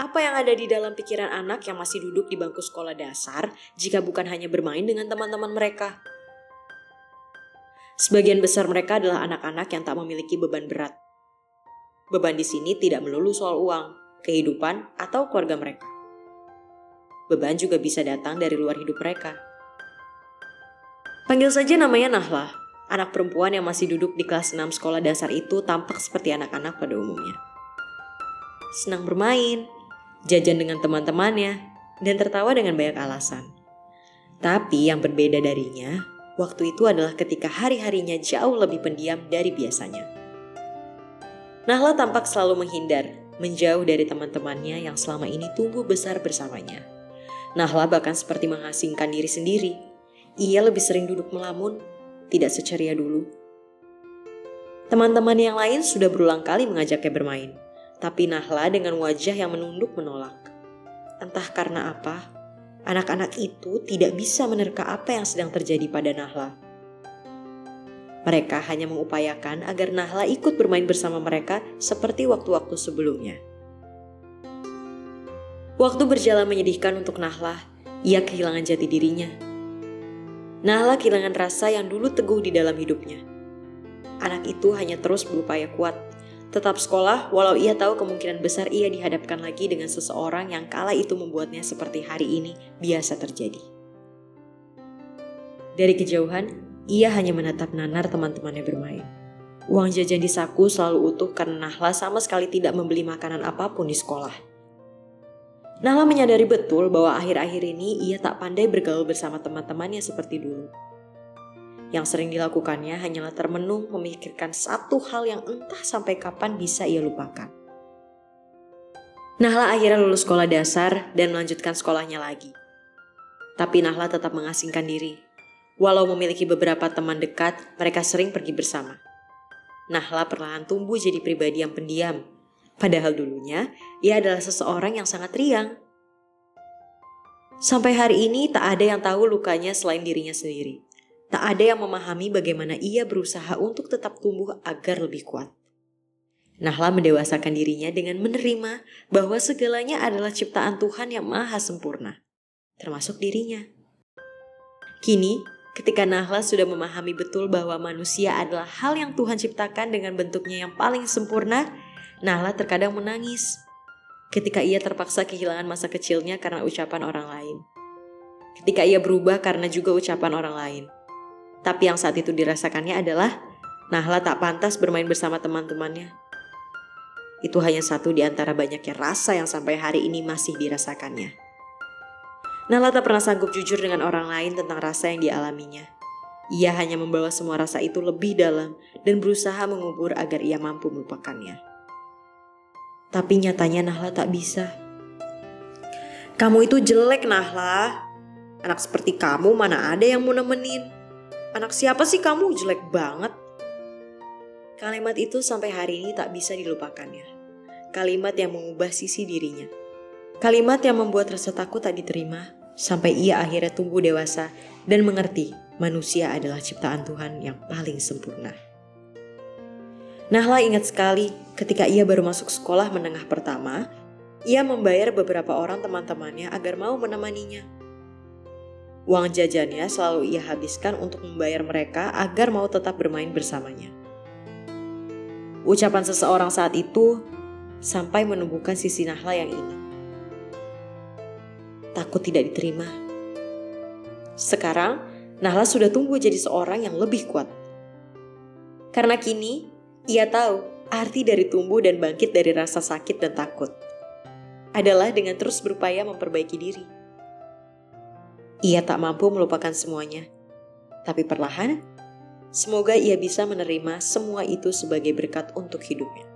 Apa yang ada di dalam pikiran anak yang masih duduk di bangku sekolah dasar jika bukan hanya bermain dengan teman-teman mereka? Sebagian besar mereka adalah anak-anak yang tak memiliki beban berat. Beban di sini tidak melulu soal uang, kehidupan, atau keluarga mereka. Beban juga bisa datang dari luar hidup mereka. Panggil saja namanya Nahla, anak perempuan yang masih duduk di kelas 6 sekolah dasar itu tampak seperti anak-anak pada umumnya. Senang bermain, jajan dengan teman-temannya, dan tertawa dengan banyak alasan. Tapi yang berbeda darinya waktu itu adalah ketika hari-harinya jauh lebih pendiam dari biasanya. Nahla tampak selalu menghindar, menjauh dari teman-temannya yang selama ini tumbuh besar bersamanya. Nahla bahkan seperti mengasingkan diri sendiri. Ia lebih sering duduk melamun, tidak seceria dulu. Teman-teman yang lain sudah berulang kali mengajaknya bermain, tapi Nahla dengan wajah yang menunduk menolak. Entah karena apa, anak-anak itu tidak bisa menerka apa yang sedang terjadi pada Nahla. Mereka hanya mengupayakan agar Nahla ikut bermain bersama mereka seperti waktu-waktu sebelumnya. Waktu berjalan menyedihkan untuk Nahla, ia kehilangan jati dirinya. Nahla kehilangan rasa yang dulu teguh di dalam hidupnya. Anak itu hanya terus berupaya kuat, Tetap sekolah, walau ia tahu kemungkinan besar ia dihadapkan lagi dengan seseorang yang kala itu membuatnya seperti hari ini biasa terjadi. Dari kejauhan, ia hanya menatap nanar teman-temannya bermain. Uang jajan di saku selalu utuh karena Nahla sama sekali tidak membeli makanan apa pun di sekolah. Nahla menyadari betul bahwa akhir-akhir ini ia tak pandai bergaul bersama teman-temannya seperti dulu. Yang sering dilakukannya hanyalah termenung memikirkan satu hal yang entah sampai kapan bisa ia lupakan. Nahla akhirnya lulus sekolah dasar dan melanjutkan sekolahnya lagi. Tapi Nahla tetap mengasingkan diri. Walau memiliki beberapa teman dekat, mereka sering pergi bersama. Nahla perlahan tumbuh jadi pribadi yang pendiam. Padahal dulunya, ia adalah seseorang yang sangat riang. Sampai hari ini tak ada yang tahu lukanya selain dirinya sendiri. Tak ada yang memahami bagaimana ia berusaha untuk tetap tumbuh agar lebih kuat. Nahla mendewasakan dirinya dengan menerima bahwa segalanya adalah ciptaan Tuhan yang maha sempurna, termasuk dirinya. Kini, ketika Nahla sudah memahami betul bahwa manusia adalah hal yang Tuhan ciptakan dengan bentuknya yang paling sempurna, Nahla terkadang menangis ketika ia terpaksa kehilangan masa kecilnya karena ucapan orang lain. Ketika ia berubah karena juga ucapan orang lain tapi yang saat itu dirasakannya adalah Nahla tak pantas bermain bersama teman-temannya. Itu hanya satu di antara banyaknya rasa yang sampai hari ini masih dirasakannya. Nahla tak pernah sanggup jujur dengan orang lain tentang rasa yang dialaminya. Ia hanya membawa semua rasa itu lebih dalam dan berusaha mengubur agar ia mampu melupakannya. Tapi nyatanya Nahla tak bisa. Kamu itu jelek Nahla. Anak seperti kamu mana ada yang mau nemenin. Anak siapa sih kamu jelek banget? Kalimat itu sampai hari ini tak bisa dilupakannya. Kalimat yang mengubah sisi dirinya. Kalimat yang membuat rasa takut tak diterima sampai ia akhirnya tumbuh dewasa dan mengerti manusia adalah ciptaan Tuhan yang paling sempurna. Nahla ingat sekali ketika ia baru masuk sekolah menengah pertama, ia membayar beberapa orang teman-temannya agar mau menemaninya Uang jajannya selalu ia habiskan untuk membayar mereka agar mau tetap bermain bersamanya. Ucapan seseorang saat itu sampai menumbuhkan sisi Nahla yang ini. Takut tidak diterima. Sekarang, Nahla sudah tumbuh jadi seorang yang lebih kuat. Karena kini, ia tahu arti dari tumbuh dan bangkit dari rasa sakit dan takut adalah dengan terus berupaya memperbaiki diri. Ia tak mampu melupakan semuanya, tapi perlahan, semoga ia bisa menerima semua itu sebagai berkat untuk hidupnya.